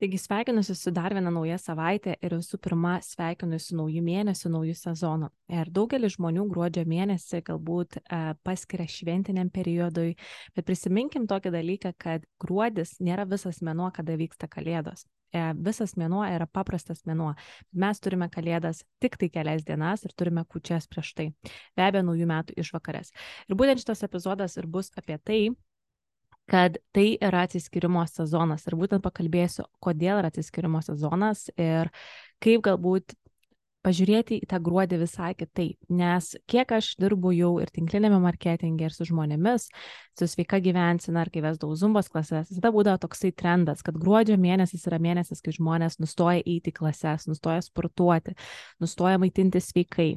Taigi sveikinuosi su dar viena nauja savaitė ir visų pirma sveikinuosi su nauju mėnesiu, nauju sezonu. Ir daugelis žmonių gruodžio mėnesį galbūt e, paskiria šventiniam periodui, bet prisiminkim tokį dalyką, kad gruodis nėra visas mėnuo, kada vyksta kalėdos. E, visas mėnuo yra paprastas mėnuo. Mes turime kalėdas tik tai kelias dienas ir turime kučias prieš tai. Be abejo, naujų metų išvakarės. Ir būtent šitas epizodas ir bus apie tai, kad tai yra atsiskirimo sezonas. Ir būtent pakalbėsiu, kodėl yra atsiskirimo sezonas ir kaip galbūt pažiūrėti į tą gruodį visai kitaip. Nes kiek aš dirbu jau ir tinklinėme marketinge, ir su žmonėmis, su sveika gyvensina, ar kai vesdavau zumbos klases, visada būdavo toksai trendas, kad gruodžio mėnesis yra mėnesis, kai žmonės nustoja eiti klases, nustoja sportuoti, nustoja maitinti sveikai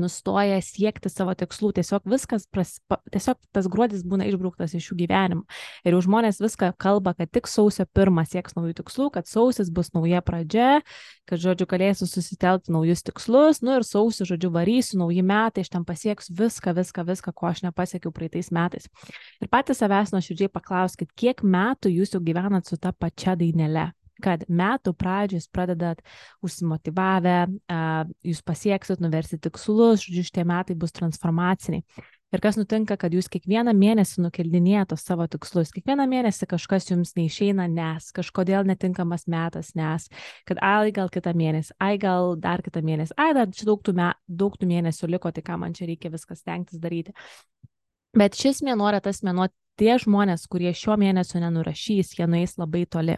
nustoja siekti savo tikslų, tiesiog viskas, pras, tiesiog tas gruodis būna išbrauktas iš jų gyvenimo. Ir jau žmonės viską kalba, kad tik sausio pirmą sieks naujų tikslų, kad sausis bus nauja pradžia, kad, žodžiu, galėsiu susitelkti naujus tikslus, nu ir sausio, žodžiu, varysiu, nauji metai, aš ten pasieksiu viską, viską, viską, ko aš nepasiekiau praeitais metais. Ir patys savęs nuoširdžiai paklauskit, kiek metų jūs jau gyvenat su ta pačia dainelė kad metų pradžioj jūs pradedat užsimotivavę, jūs pasieksit, nuversit tikslus, žodžiu, šitie metai bus transformaciniai. Ir kas nutinka, kad jūs kiekvieną mėnesį nukeldinėjate savo tikslus, kiekvieną mėnesį kažkas jums neišeina, nes kažkodėl netinkamas metas, nes kad ai gal kitą mėnesį, ai gal dar kitą mėnesį, ai dar čia daug tų, me, daug tų mėnesių liko, tai ką man čia reikia viskas stengtis daryti. Bet šis mėnuo yra tas mėnuo tie žmonės, kurie šio mėnesio nenurašys, jie nueis labai toli.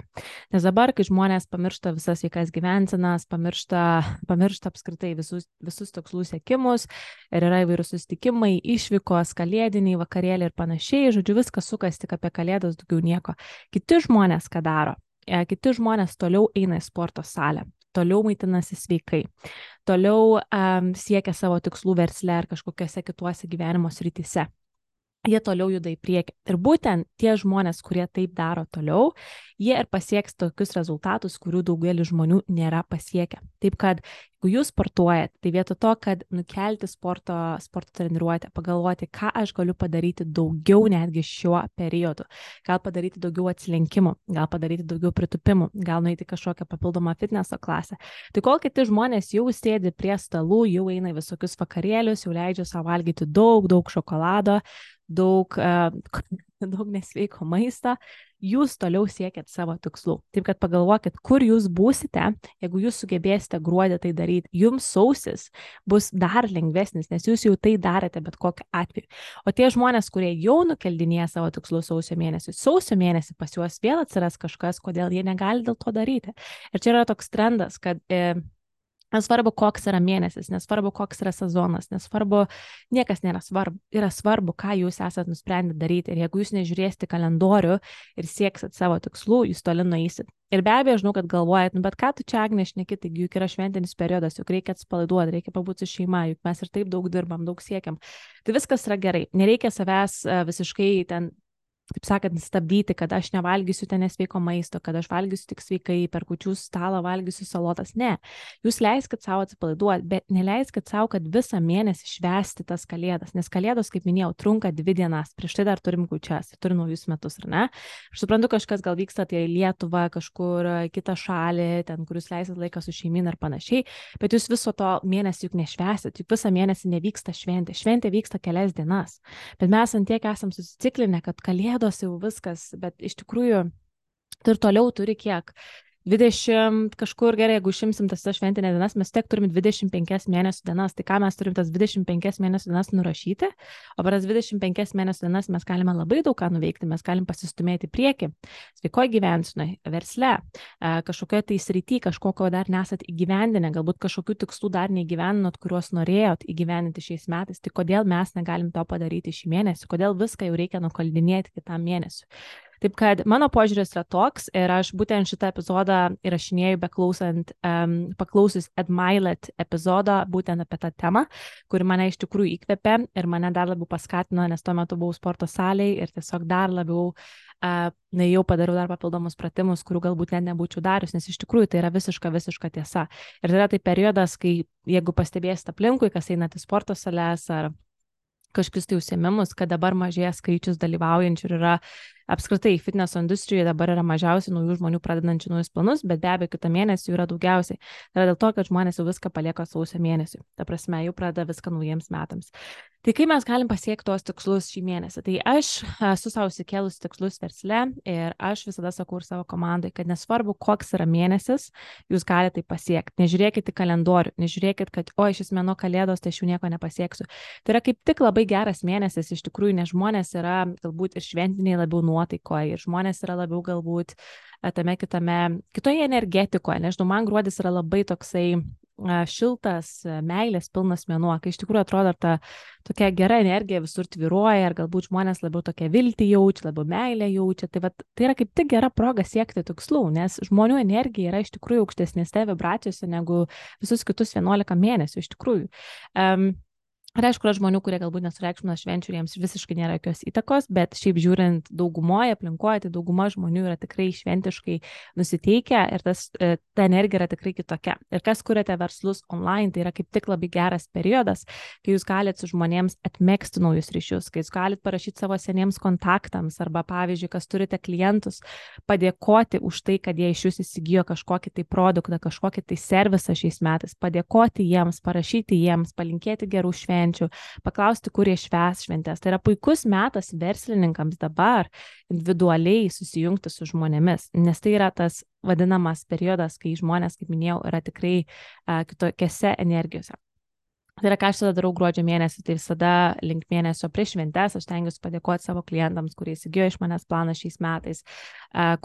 Nes dabar, kai žmonės pamiršta visas sveikas gyvensenas, pamiršta, pamiršta apskritai visus, visus tikslų sėkimus ir yra įvairių susitikimai, išvykos, kalėdiniai, vakarėliai ir panašiai, žodžiu, viskas sukas tik apie kalėdas, daugiau nieko. Kiti žmonės ką daro? E, kiti žmonės toliau eina į sporto salę, toliau maitinasi sveikai, toliau um, siekia savo tikslų versle ar kažkokiose kituose gyvenimo srityse jie toliau juda į priekį. Ir būtent tie žmonės, kurie taip daro toliau, jie ir pasieks tokius rezultatus, kurių daugelis žmonių nėra pasiekę. Taip kad, jeigu jūs sportuojat, tai vietoj to, kad nukelti sporto, sporto treniruotę, pagalvoti, ką aš galiu padaryti daugiau netgi šiuo periodu. Gal padaryti daugiau atsilenkimų, gal padaryti daugiau pritupimų, gal nueiti kažkokią papildomą fitneso klasę. Tai kol kiti žmonės jau sėdi prie stalų, jau eina visokius vakarėlius, jau leidžia savo valgyti daug, daug šokolado, daug, daug nesveiko maisto, jūs toliau siekėt savo tikslų. Taip kad pagalvokit, kur jūs būsite, jeigu jūs sugebėsite gruodį tai daryti, jums sausis bus dar lengvesnis, nes jūs jau tai darėte bet kokiu atveju. O tie žmonės, kurie jau nukeldinėja savo tikslus sausio mėnesį, sausio mėnesį pas juos vėl atsiras kažkas, kodėl jie negali dėl to daryti. Ir čia yra toks trendas, kad e, Nesvarbu, koks yra mėnesis, nesvarbu, koks yra sezonas, nesvarbu, niekas nėra svarbu. Yra svarbu, ką jūs esate nusprendę daryti. Ir jeigu jūs nežiūrėsite kalendorių ir sieksit savo tikslų, jūs toli nueisit. Ir be abejo, žinau, kad galvojat, nu, bet ką tu čia agnešni kitai, juk yra šventinis periodas, juk reikia atsipalaiduoti, reikia pabūti su šeima, juk mes ir taip daug dirbam, daug siekiam. Tai viskas yra gerai. Nereikia savęs visiškai ten taip sakant, stabdyti, kad aš nevalgysiu ten nesveiko maisto, kad aš valgysiu tik sveikai, per kučių stalą valgysiu salotas. Ne, jūs leiskit savo atsipalaiduoti, bet neleiskit savo, kad visą mėnesį švesti tas kalėdas, nes kalėdos, kaip minėjau, trunka dvi dienas, prieš tai dar turim kučias, turim naujus metus, ar ne? Aš suprantu, kažkas gal vyksta tai į Lietuvą, kažkur kitą šalį, ten, kur jūs leisit laiką su šeimina ir panašiai, bet jūs viso to mėnesį juk nešvesit, juk visą mėnesį nevyksta šventė, šventė vyksta kelias dienas, bet mes ant tiek esam susiciklinę, kad kalėdos kalėdos jau viskas, bet iš tikrųjų tu ir toliau turi kiek 20 kažkur gerai, jeigu išimsim tas šventinės dienas, mes tiek turim 25 mėnesių dienas, tai ką mes turim tas 25 mėnesių dienas nurašyti, o per tas 25 mėnesių dienas mes galime labai daug ką nuveikti, mes galim pasistumėti prieki, sveikoji gyvensinai, versle, kažkokioje tai srity, kažkokio dar nesat įgyvendinę, galbūt kažkokių tikslų dar neįgyvendinot, kuriuos norėjot įgyvendinti šiais metais, tai kodėl mes negalim to padaryti šį mėnesį, kodėl viską jau reikia nukaldinėti kitam mėnesiu. Taip kad mano požiūris yra toks ir aš būtent šitą epizodą įrašinėjau beklausant, um, paklausus Admilet epizodą būtent apie tą temą, kuri mane iš tikrųjų įkvėpė ir mane dar labiau paskatino, nes tuo metu buvau sporto salėje ir tiesiog dar labiau uh, neėjau padariau dar papildomus pratimus, kurių galbūt net nebūčiau darius, nes iš tikrųjų tai yra visiška, visiška tiesa. Ir tai yra tai periodas, kai jeigu pastebėsite aplinkui, kas einate sporto sales ar kažkokius tai užsiemimus, kad dabar mažėja skaičius dalyvaujančių ir yra apskritai fitneso industrijoje dabar yra mažiausiai naujų žmonių pradedančių naujus planus, bet be abejo kitą mėnesį jų yra daugiausiai. Tai yra dėl to, kad žmonės jau viską palieka sausio mėnesį. Ta prasme, jau pradeda viską naujiems metams. Tai kaip mes galim pasiekti tuos tikslus šį mėnesį? Tai aš esu savo įsikėlus tikslus versle ir aš visada sakau ir savo komandai, kad nesvarbu, koks yra mėnesis, jūs galite tai pasiekti. Nežiūrėkite į kalendorių, nežiūrėkite, kad, o, šis mėno kalėdos, tai aš jau nieko nepasieksiu. Tai yra kaip tik labai geras mėnesis iš tikrųjų, nes žmonės yra galbūt ir šventiniai labiau nuotaikoje, ir žmonės yra labiau galbūt tame kitame, kitoje energetikoje. Nežinau, man gruodis yra labai toksai šiltas, meilės pilnas mėnuo, kai iš tikrųjų atrodo ta tokia gera energija visur tviruoja ir galbūt žmonės labiau tokia viltį jaučia, labiau meilę jaučia. Tai, vat, tai yra kaip tik gera proga siekti tikslų, nes žmonių energija yra iš tikrųjų aukštesnėse vibracijose negu visus kitus 11 mėnesių iš tikrųjų. Um, Ir aišku, yra žmonių, kurie galbūt nesureikšmina švenčių ir jiems visiškai nėra jokios įtakos, bet šiaip žiūrint daugumoje aplinkoje, tai dauguma žmonių yra tikrai šventiškai nusiteikę ir tas, e, ta energija yra tikrai kitokia. Ir kas kuriate verslus online, tai yra kaip tik labai geras periodas, kai jūs galite su žmonėms atmėgsti naujus ryšius, kai jūs galite parašyti savo seniems kontaktams arba, pavyzdžiui, kas turite klientus, padėkoti už tai, kad jie iš jūsų įsigijo kažkokį tai produktą, kažkokį tai servisą šiais metais, padėkoti jiems, parašyti jiems, palinkėti gerų švenčių švenčių, paklausti, kur jie šves šventės. Tai yra puikus metas verslininkams dabar individualiai susijungti su žmonėmis, nes tai yra tas vadinamas periodas, kai žmonės, kaip minėjau, yra tikrai uh, kitokiose energijose. Tai yra, ką aš tada darau gruodžio mėnesį, tai visada link mėnesio prieš šventės aš tengiuosi padėkoti savo klientams, kurie įsigijo iš manęs planą šiais metais,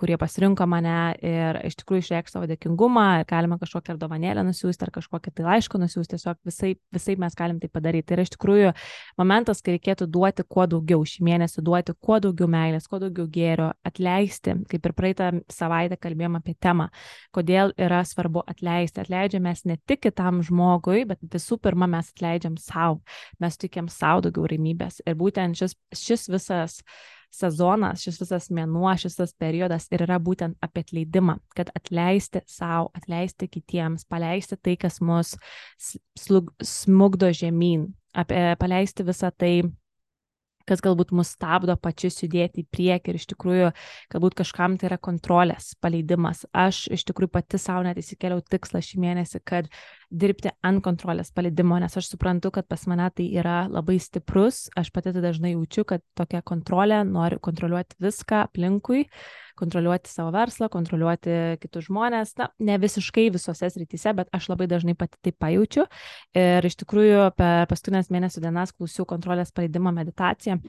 kurie pasirinko mane ir iš tikrųjų išreikšti savo dėkingumą, galima kažkokią ar dovanėlę nusiųsti, ar kažkokią tai laišką nusiųsti, tiesiog visai, visai mes galim tai padaryti. Tai yra iš tikrųjų momentas, kai reikėtų duoti kuo daugiau šį mėnesį, duoti kuo daugiau meilės, kuo daugiau gėrio, atleisti, kaip ir praeitą savaitę kalbėjom apie temą, kodėl yra svarbu atleisti. Atleidžiame ne tik kitam žmogui, bet visų pirma mes atleidžiam savo, mes tikiam savo daugiau ramybės. Ir būtent šis, šis visas sezonas, šis visas mėnuo, šis visas periodas ir yra būtent apie atleidimą, kad atleisti savo, atleisti kitiems, paleisti tai, kas mus slug, smugdo žemyn, apie, paleisti visą tai, kas galbūt mus stabdo pačius judėti į priekį ir iš tikrųjų galbūt kažkam tai yra kontrolės paleidimas. Aš iš tikrųjų pati savo net įsikėliau tikslą šį mėnesį, kad dirbti ant kontrolės paleidimo, nes aš suprantu, kad pas mane tai yra labai stiprus, aš pati tai dažnai jaučiu, kad tokia kontrolė, noriu kontroliuoti viską aplinkui, kontroliuoti savo verslą, kontroliuoti kitus žmonės, na, ne visiškai visose srityse, bet aš labai dažnai pati tai pajaučiu. Ir iš tikrųjų per paskutinės mėnesio dienas klausiau kontrolės paleidimo meditaciją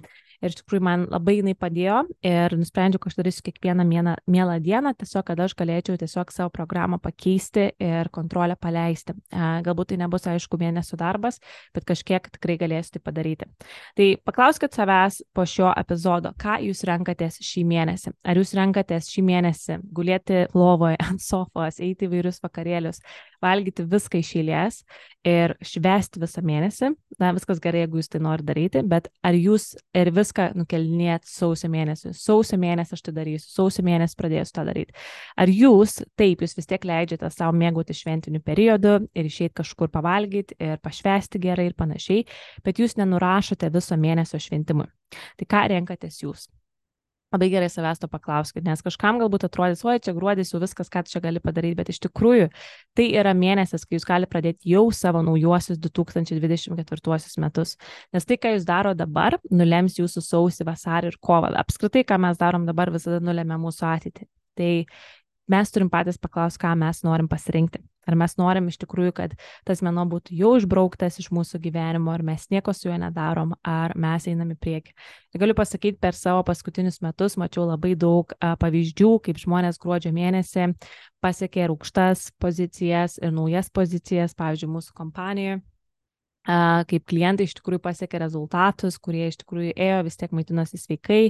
ir iš tikrųjų man labai jinai padėjo ir nusprendžiau, kad aš darysiu kiekvieną mielą, mielą dieną, tiesiog, kad aš galėčiau tiesiog savo programą pakeisti ir kontrolę paleisti. Galbūt tai nebus, aišku, mėnesio darbas, bet kažkiek tikrai galėsiu tai padaryti. Tai paklauskite savęs po šio epizodo, ką jūs renkatės šį mėnesį. Ar jūs renkatės šį mėnesį gulėti lovoje ant sofos, eiti į vairius vakarėlius, valgyti viską iš eilės ir švesti visą mėnesį. Na, viskas gerai, jeigu jūs tai norite daryti, bet ar jūs ir viską nukelinėt sausio mėnesį? Sausio mėnesį aš tai darysiu, sausio mėnesį pradėsiu tą daryti. Ar jūs, taip, jūs vis tiek leidžiate savo mėgauti šventiniu periodu ir išeiti kažkur pavalgyti ir pašvesti gerai ir panašiai, bet jūs nenurašote viso mėnesio šventimui. Tai ką renkatės jūs? Labai gerai savęs to paklauskit, nes kažkam galbūt atrodys, oi, čia gruodis jau viskas, ką čia gali padaryti, bet iš tikrųjų tai yra mėnesis, kai jūs galite pradėti jau savo naujuosius 2024 metus. Nes tai, ką jūs daro dabar, nulems jūsų sausį, vasarį ir kovą. Apskritai, ką mes darom dabar, visada nulėmė mūsų ateitį. Tai mes turim patys paklausti, ką mes norim pasirinkti. Ar mes norim iš tikrųjų, kad tas meno būtų jau išbrauktas iš mūsų gyvenimo, ar mes nieko su juo nedarom, ar mes einam į priekį. Ir galiu pasakyti, per savo paskutinius metus mačiau labai daug a, pavyzdžių, kaip žmonės gruodžio mėnesį pasiekė ir aukštas pozicijas, ir naujas pozicijas, pavyzdžiui, mūsų kompanijoje kaip klientai iš tikrųjų pasiekė rezultatus, kurie iš tikrųjų ėjo, vis tiek maitinosi sveikai,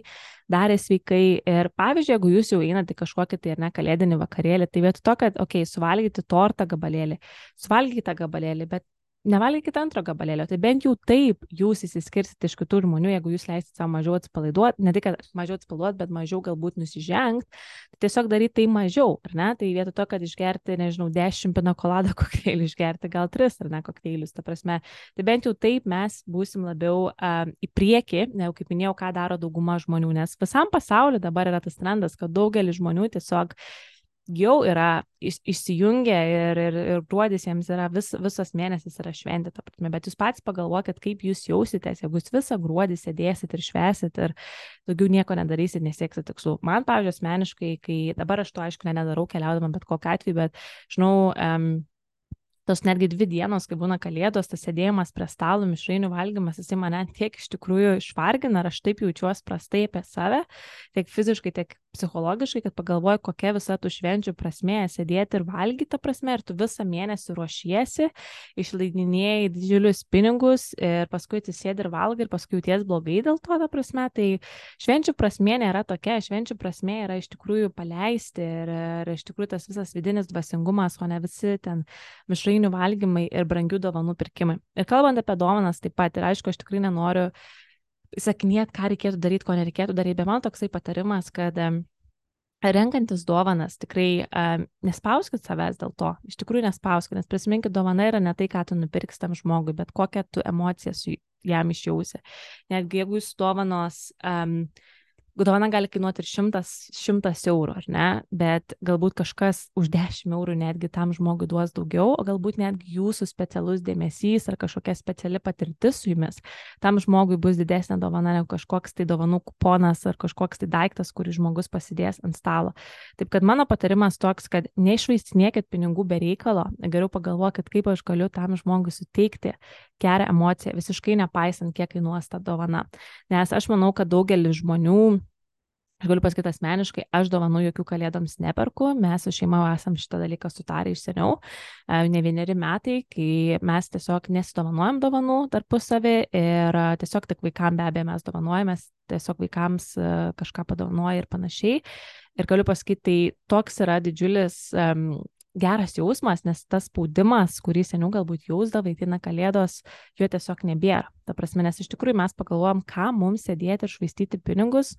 darė sveikai. Ir pavyzdžiui, jeigu jūs jau einate kažkokį tai ar ne kalėdinį vakarėlį, tai vietoj to, kad, okei, okay, suvalgyti tortą gabalėlį, suvalgykite gabalėlį, bet nevalgykit antro gabalėlio, tai bent jau taip jūs įsiskirsite iš kitų žmonių, jeigu jūs leisite savo mažiau atsipalaiduoti, ne tik, mažiau atsipalaiduoti, bet mažiau galbūt nusižengti, tai tiesiog daryti tai mažiau, ar ne? Tai vietoj to, kad išgerti, nežinau, 10 pinakolado kokteilių, išgerti gal 3 ar ne kokteilius, ta prasme, tai bent jau taip mes būsim labiau uh, į priekį, ne jau kaip minėjau, ką daro dauguma žmonių, nes visam pasauliu dabar yra tas trendas, kad daugelis žmonių tiesiog jau yra iš, išsijungę ir, ir, ir gruodis jiems yra vis, visas mėnesis yra šventė, ta prasme, bet jūs patys pagalvokit, kaip jūs jausitės, jeigu jūs visą gruodį sėdėsit ir švesit ir daugiau nieko nedarysit, nesieksit tikslų. Man, pavyzdžiui, asmeniškai, kai dabar aš to aišku nedarau keliaudama bet kokiu atveju, bet žinau, um, tos netgi dvi dienos, kai būna kalėdos, tas sėdėjimas prie stalo, mišrainių valgymas, jisai mane tiek iš tikrųjų išvargina, ar aš taip jaučiuosi prastai apie save, tiek fiziškai, tiek psichologiškai, kad pagalvoju, kokia visa tų švenčių prasme sėdėti ir valgyti prasme, ir tu visą mėnesį ruošiesi, išleidinėjai didžiulius pinigus ir paskui atsisėdi ir valgai ir paskui jauties blogai dėl to, ta prasme, tai švenčių prasme nėra tokia, švenčių prasme yra iš tikrųjų paleisti ir, ir iš tikrųjų tas visas vidinis dvasingumas, o ne visi ten mišrainių valgymai ir brangių dovanų pirkimai. Ir kalbant apie dovanas taip pat, ir aišku, aš tikrai nenoriu sakinėti, ką reikėtų daryti, ko nereikėtų daryti, bet man toksai patarimas, kad renkantis dovanas, tikrai um, nespauskit savęs dėl to, iš tikrųjų nespauskit, nes prisiminkit, dovana yra ne tai, ką tu nupirks tam žmogui, bet kokią tu emociją su jam išjausi. Netgi jeigu jūs dovanos um, dovana gali kainuoti ir šimtas, šimtas eurų, ar ne, bet galbūt kažkas už dešimt eurų netgi tam žmogui duos daugiau, o galbūt netgi jūsų specialus dėmesys ar kažkokia speciali patirtis su jumis, tam žmogui bus didesnė dovana negu kažkoks tai dovanų kuponas ar kažkoks tai daiktas, kurį žmogus pasidės ant stalo. Taip kad mano patarimas toks, kad neišvaistinėkit pinigų be reikalo, geriau pagalvokit, kaip aš galiu tam žmogui suteikti gerą emociją, visiškai nepaisant, kiek kainuos ta dovana. Nes aš manau, kad daugelis žmonių Aš galiu pasakyti asmeniškai, aš dovanų jokių kalėdoms neperku, mes su šeima esam šitą dalyką sutarę iš seniau, e, ne vieneri metai, kai mes tiesiog nesidovanojam dovanų tarpusavį ir e, tiesiog tik vaikams be abejo mes dovanojamės, tiesiog vaikams e, kažką padovanoja ir panašiai. Ir galiu pasakyti, tai toks yra didžiulis um, geras jausmas, nes tas spaudimas, kurį seniau galbūt jausdavai, tai na kalėdos, jo tiesiog nebėra. Ta prasme, nes iš tikrųjų mes pagalvojam, ką mums sėdėti ir švaistyti pinigus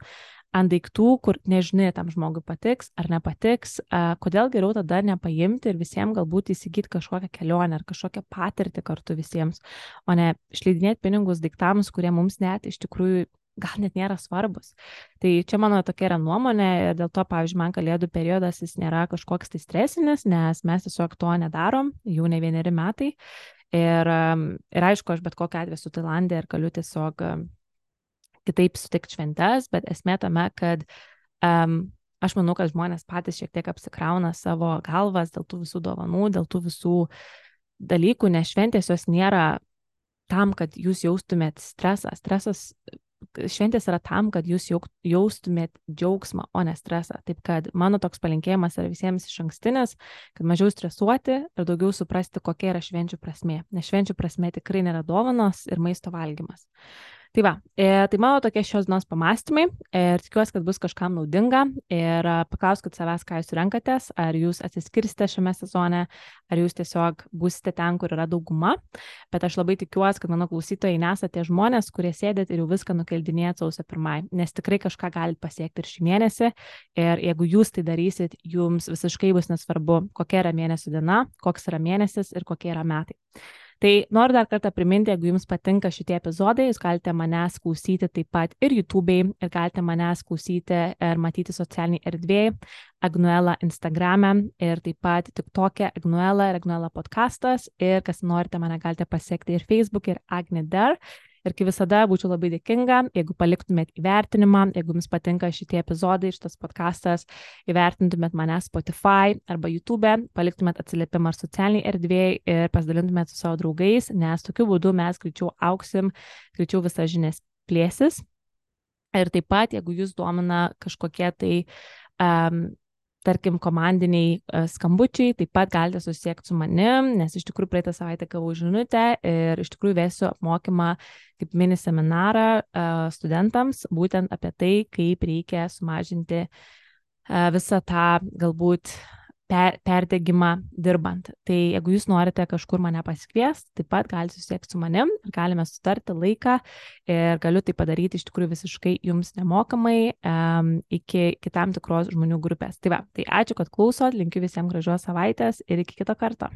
ant daiktų, kur nežinai, tam žmogui patiks ar nepatiks, kodėl geriau tada nepaimti ir visiems galbūt įsigyti kažkokią kelionę ar kažkokią patirtį kartu visiems, o ne išleidinėti pinigus daiktams, kurie mums net iš tikrųjų gal net nėra svarbus. Tai čia mano tokia yra nuomonė ir dėl to, pavyzdžiui, man kalėdų periodas jis nėra kažkoks tai stresinis, nes mes tiesiog to nedarom jau ne vieneri metai. Ir, ir aišku, aš bet kokią atveju su Tailandė ir galiu tiesiog kitaip sutikti šventes, bet esmė tame, kad um, aš manau, kad žmonės patys šiek tiek apsikrauna savo galvas dėl tų visų dovanų, dėl tų visų dalykų, nes šventės jos nėra tam, kad jūs jaustumėt stresą. Stresas, šventės yra tam, kad jūs jaustumėt džiaugsmą, o ne stresą. Taip kad mano toks palinkėjimas yra visiems iš ankstinis, kad mažiau stresuoti ir daugiau suprasti, kokia yra švenčių prasme. Nes švenčių prasme tikrai nėra dovanos ir maisto valgymas. Tai va, e, tai mano tokie šios dienos pamastymai ir tikiuosi, kad bus kažkam naudinga ir paklauskite savęs, ką jūs renkatės, ar jūs atsiskirsite šiame sezone, ar jūs tiesiog būsite ten, kur yra dauguma. Bet aš labai tikiuosi, kad mano klausytojai nesate žmonės, kurie sėdėt ir jau viską nukeldinėjat sausio pirmai, nes tikrai kažką galite pasiekti ir šį mėnesį. Ir jeigu jūs tai darysit, jums visiškai bus nesvarbu, kokia yra mėnesio diena, koks yra mėnesis ir kokie yra metai. Tai noriu dar kartą priminti, jeigu jums patinka šitie epizodai, jūs galite manęs klausyti taip pat ir YouTube'ai, ir galite manęs klausyti ir matyti socialiniai erdvėjai, Agnuela Instagram'e ir taip pat TikTok'e Agnuela ir Agnuela podcastas ir kas norite mane galite pasiekti ir Facebook ir Agne Dar. Ir kaip visada, būčiau labai dėkinga, jeigu paliktumėt įvertinimą, jeigu jums patinka šitie epizodai, šitas podcastas, įvertintumėt mane Spotify arba YouTube, paliktumėt atsiliepimą ar socialiniai erdvėjai ir pasidalintumėt su savo draugais, nes tokiu būdu mes greičiau auksim, greičiau visas žinias plėsis. Ir taip pat, jeigu jūs domina kažkokie tai um, tarkim, komandiniai e, skambučiai, taip pat galite susiekti su manim, nes iš tikrųjų praeitą savaitę gavau žinutę ir iš tikrųjų vėsiu apmokymą kaip mini seminarą e, studentams, būtent apie tai, kaip reikia sumažinti e, visą tą galbūt per, perdegimą dirbant. Tai jeigu jūs norite kažkur mane pasikviesti, taip pat galite susiekti su manim galime sutarti laiką ir galiu tai padaryti iš tikrųjų visiškai jums nemokamai um, iki, iki tam tikros žmonių grupės. Tai va, tai ačiū, kad klausot, linkiu visiems gražios savaitės ir iki kito karto.